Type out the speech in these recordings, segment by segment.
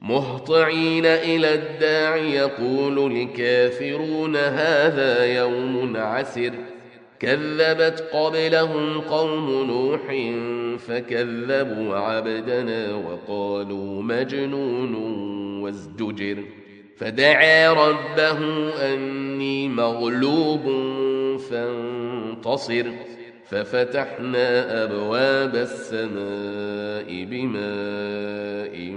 مهطعين إلى الداع يقول الكافرون هذا يوم عسر. كذبت قبلهم قوم نوح فكذبوا عبدنا وقالوا مجنون وازدجر. فدعا ربه أني مغلوب فانتصر. ففتحنا أبواب السماء بماء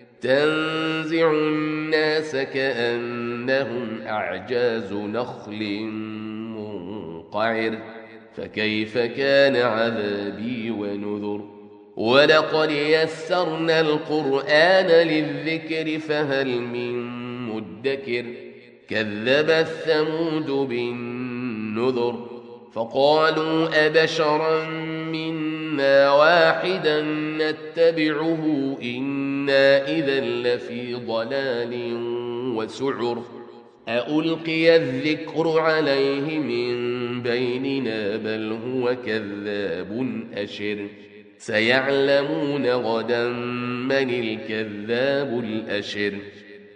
تنزع الناس كأنهم أعجاز نخل منقعر. فكيف كان عذابي ونذر؟ ولقد يسرنا القرآن للذكر فهل من مدكر؟ كذب الثمود بالنذر فقالوا أبشرا منا واحدا نتبعه إنا إذا لفي ضلال وسعر ألقي الذكر عليه من بيننا بل هو كذاب أشر سيعلمون غدا من الكذاب الأشر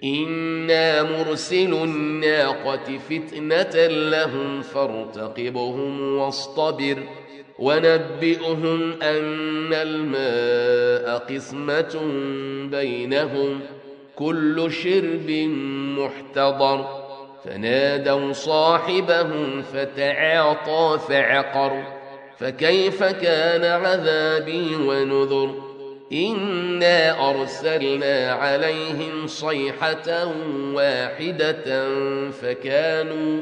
إنا مرسل الناقة فتنة لهم فارتقبهم واصطبر ونبئهم أن الماء قسمة بينهم كل شرب محتضر. فنادوا صاحبهم فتعاطى فعقر. فكيف كان عذابي ونذر؟ إنا أرسلنا عليهم صيحة واحدة فكانوا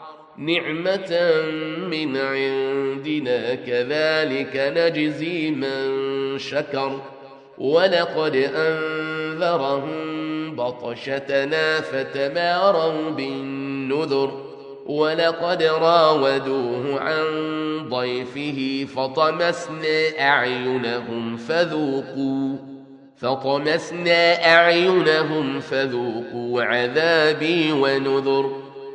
نعمة من عندنا كذلك نجزي من شكر ولقد أنذرهم بطشتنا فتماروا بالنذر ولقد راودوه عن ضيفه فطمسنا أعينهم فذوقوا فطمسنا أعينهم فذوقوا عذابي ونذر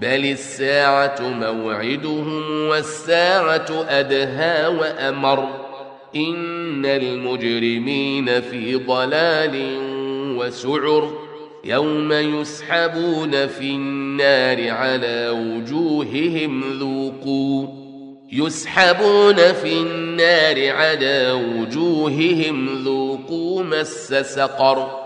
بل الساعة موعدهم والساعة أدهى وأمر إن المجرمين في ضلال وسعر يوم يسحبون في النار على وجوههم ذوقوا يسحبون في النار على وجوههم ذوقوا مس سقر